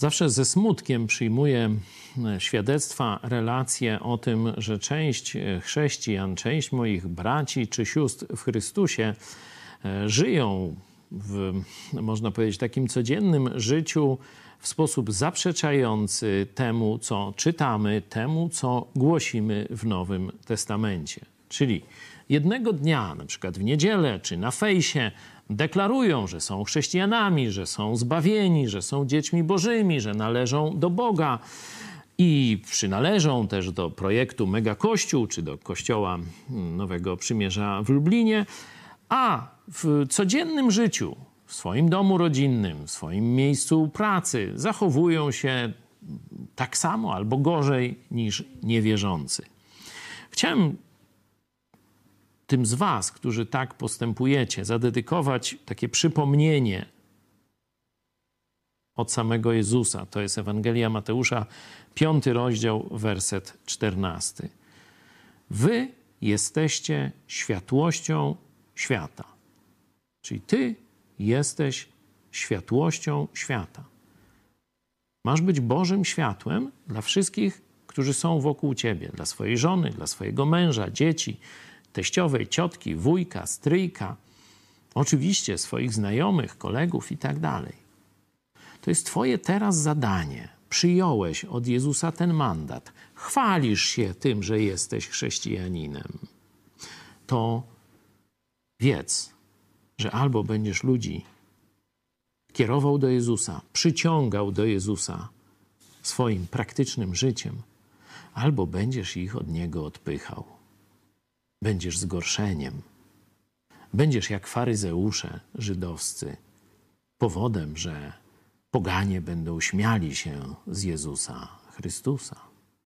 Zawsze ze smutkiem przyjmuję e, świadectwa, relacje o tym, że część e, chrześcijan, część moich braci czy sióstr w Chrystusie e, żyją w, można powiedzieć, takim codziennym życiu w sposób zaprzeczający temu, co czytamy, temu, co głosimy w Nowym Testamencie. Czyli jednego dnia, na przykład w niedzielę czy na fejsie, deklarują, że są chrześcijanami, że są zbawieni, że są dziećmi bożymi, że należą do Boga i przynależą też do projektu Mega Kościół czy do Kościoła Nowego Przymierza w Lublinie, a w codziennym życiu, w swoim domu rodzinnym, w swoim miejscu pracy zachowują się tak samo albo gorzej niż niewierzący. Chciałem tym z Was, którzy tak postępujecie, zadedykować takie przypomnienie od samego Jezusa. To jest Ewangelia Mateusza, piąty rozdział, werset czternasty. Wy jesteście światłością świata. Czyli Ty jesteś światłością świata. Masz być Bożym światłem dla wszystkich, którzy są wokół Ciebie, dla swojej żony, dla swojego męża, dzieci, teściowej, ciotki, wujka, stryjka, oczywiście swoich znajomych, kolegów i tak dalej. To jest Twoje teraz zadanie. Przyjąłeś od Jezusa ten mandat. Chwalisz się tym, że jesteś chrześcijaninem. To wiedz, że albo będziesz ludzi kierował do Jezusa, przyciągał do Jezusa swoim praktycznym życiem, albo będziesz ich od Niego odpychał będziesz zgorszeniem. Będziesz jak faryzeusze żydowscy, powodem, że poganie będą śmiali się z Jezusa Chrystusa.